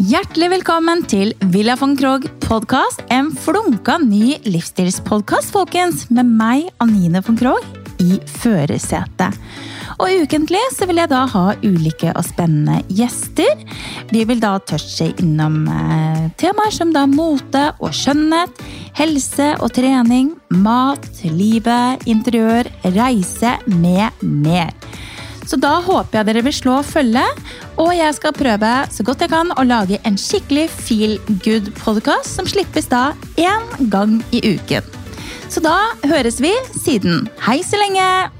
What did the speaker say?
Hjertelig velkommen til Villa von Krogh podkast. En flunka ny livsstilspodkast, folkens. Med meg, Anine von Krogh, i førersetet. Og ukentlig så vil jeg da ha ulike og spennende gjester. Vi vil da touche innom eh, temaer som da mote og skjønnhet, helse og trening, mat, livet, interiør, reise med mer. Så da håper jeg dere vil slå følge, og jeg skal prøve så godt jeg kan å lage en skikkelig feel good-podkast som slippes da én gang i uken. Så da høres vi siden. Hei så lenge!